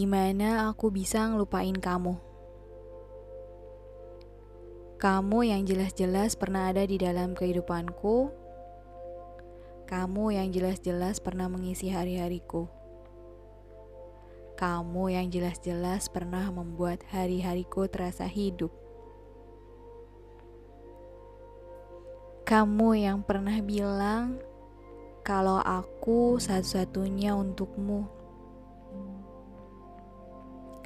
Gimana aku bisa ngelupain kamu? Kamu yang jelas-jelas pernah ada di dalam kehidupanku. Kamu yang jelas-jelas pernah mengisi hari-hariku. Kamu yang jelas-jelas pernah membuat hari-hariku terasa hidup. Kamu yang pernah bilang kalau aku satu-satunya untukmu.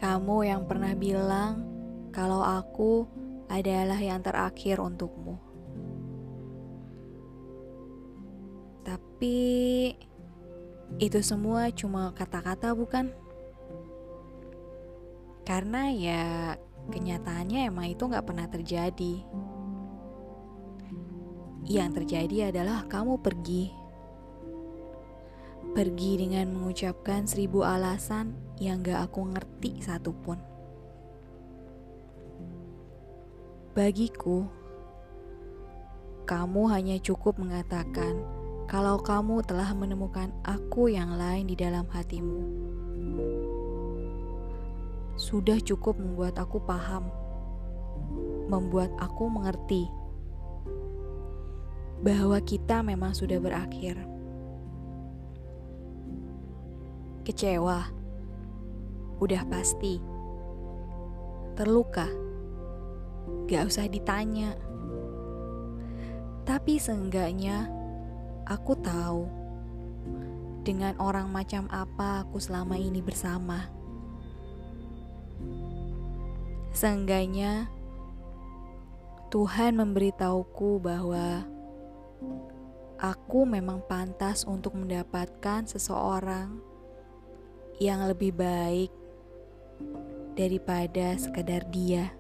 Kamu yang pernah bilang kalau aku adalah yang terakhir untukmu. Tapi itu semua cuma kata-kata bukan? Karena ya kenyataannya emang itu gak pernah terjadi. Yang terjadi adalah kamu pergi. Pergi dengan mengucapkan seribu alasan yang gak aku ngerti satupun. Bagiku, kamu hanya cukup mengatakan kalau kamu telah menemukan aku yang lain di dalam hatimu. Sudah cukup membuat aku paham, membuat aku mengerti bahwa kita memang sudah berakhir. Kecewa udah pasti. Terluka, gak usah ditanya. Tapi seenggaknya aku tahu dengan orang macam apa aku selama ini bersama. Seenggaknya Tuhan memberitahuku bahwa aku memang pantas untuk mendapatkan seseorang yang lebih baik daripada sekedar dia.